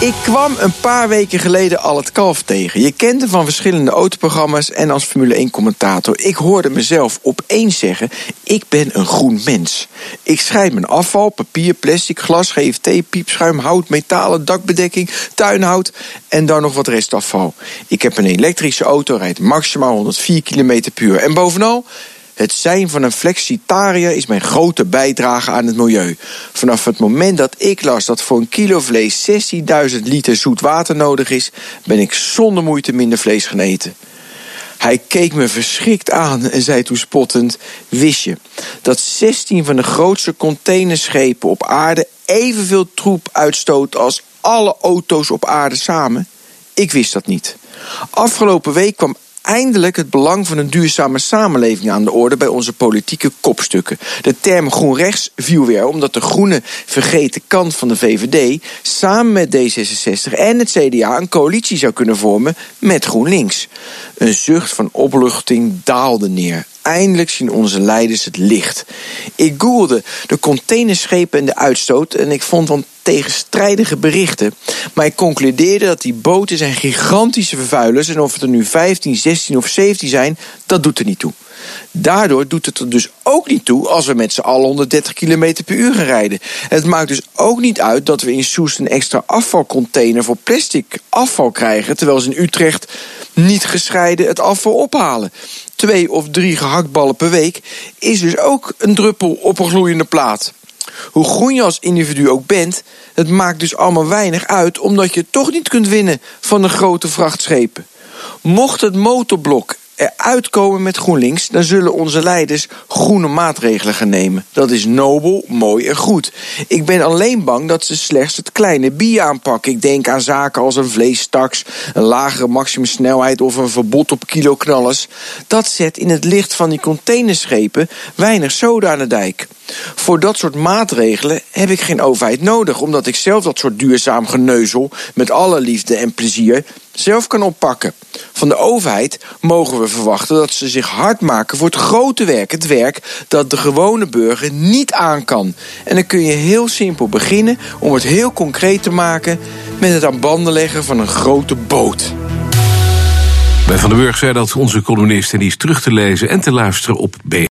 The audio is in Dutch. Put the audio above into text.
Ik kwam een paar weken geleden al het kalf tegen. Je kent hem van verschillende autoprogramma's en als Formule 1-commentator. Ik hoorde mezelf opeens zeggen: Ik ben een groen mens. Ik scheid mijn afval, papier, plastic, glas, GFT, piepschuim, hout, metalen, dakbedekking, tuinhout en dan nog wat restafval. Ik heb een elektrische auto, rijdt maximaal 104 km per uur. En bovenal. Het zijn van een flexitariër is mijn grote bijdrage aan het milieu. Vanaf het moment dat ik las dat voor een kilo vlees 16.000 liter zoet water nodig is, ben ik zonder moeite minder vlees gaan eten. Hij keek me verschrikt aan en zei toen spottend: Wist je dat 16 van de grootste containerschepen op aarde evenveel troep uitstoot als alle auto's op aarde samen? Ik wist dat niet. Afgelopen week kwam eindelijk het belang van een duurzame samenleving aan de orde bij onze politieke kopstukken. De term groen rechts viel weer omdat de groene vergeten kant van de VVD samen met D66 en het CDA een coalitie zou kunnen vormen met GroenLinks. Een zucht van opluchting daalde neer. Eindelijk zien onze leiders het licht. Ik googelde de containerschepen en de uitstoot en ik vond dan tegenstrijdige berichten. Maar ik concludeerde dat die boten zijn gigantische vervuilers en of het er nu 15, 16 of 17 zijn, dat doet er niet toe. Daardoor doet het er dus ook niet toe als we met z'n allen 130 km per uur gaan rijden. Het maakt dus ook niet uit dat we in Soest een extra afvalcontainer voor plastic afval krijgen, terwijl ze in Utrecht niet gescheiden het afval ophalen. Twee of drie gehaktballen per week is dus ook een druppel op een gloeiende plaat. Hoe groen je als individu ook bent, het maakt dus allemaal weinig uit, omdat je toch niet kunt winnen van de grote vrachtschepen. Mocht het motorblok eruit komen met GroenLinks, dan zullen onze leiders groene maatregelen gaan nemen. Dat is nobel, mooi en goed. Ik ben alleen bang dat ze slechts het kleine bier aanpakken. Ik denk aan zaken als een vleestaks, een lagere maximumsnelheid of een verbod op kiloknallers. Dat zet in het licht van die containerschepen weinig soda aan de dijk. Voor dat soort maatregelen heb ik geen overheid nodig, omdat ik zelf dat soort duurzaam geneuzel met alle liefde en plezier zelf kan oppakken. Van de overheid mogen we verwachten dat ze zich hard maken voor het grote werk, het werk dat de gewone burger niet aan kan. En dan kun je heel simpel beginnen om het heel concreet te maken met het aan banden leggen van een grote boot. Bij Van den Burg zei dat onze columnist en die is terug te lezen en te luisteren op B.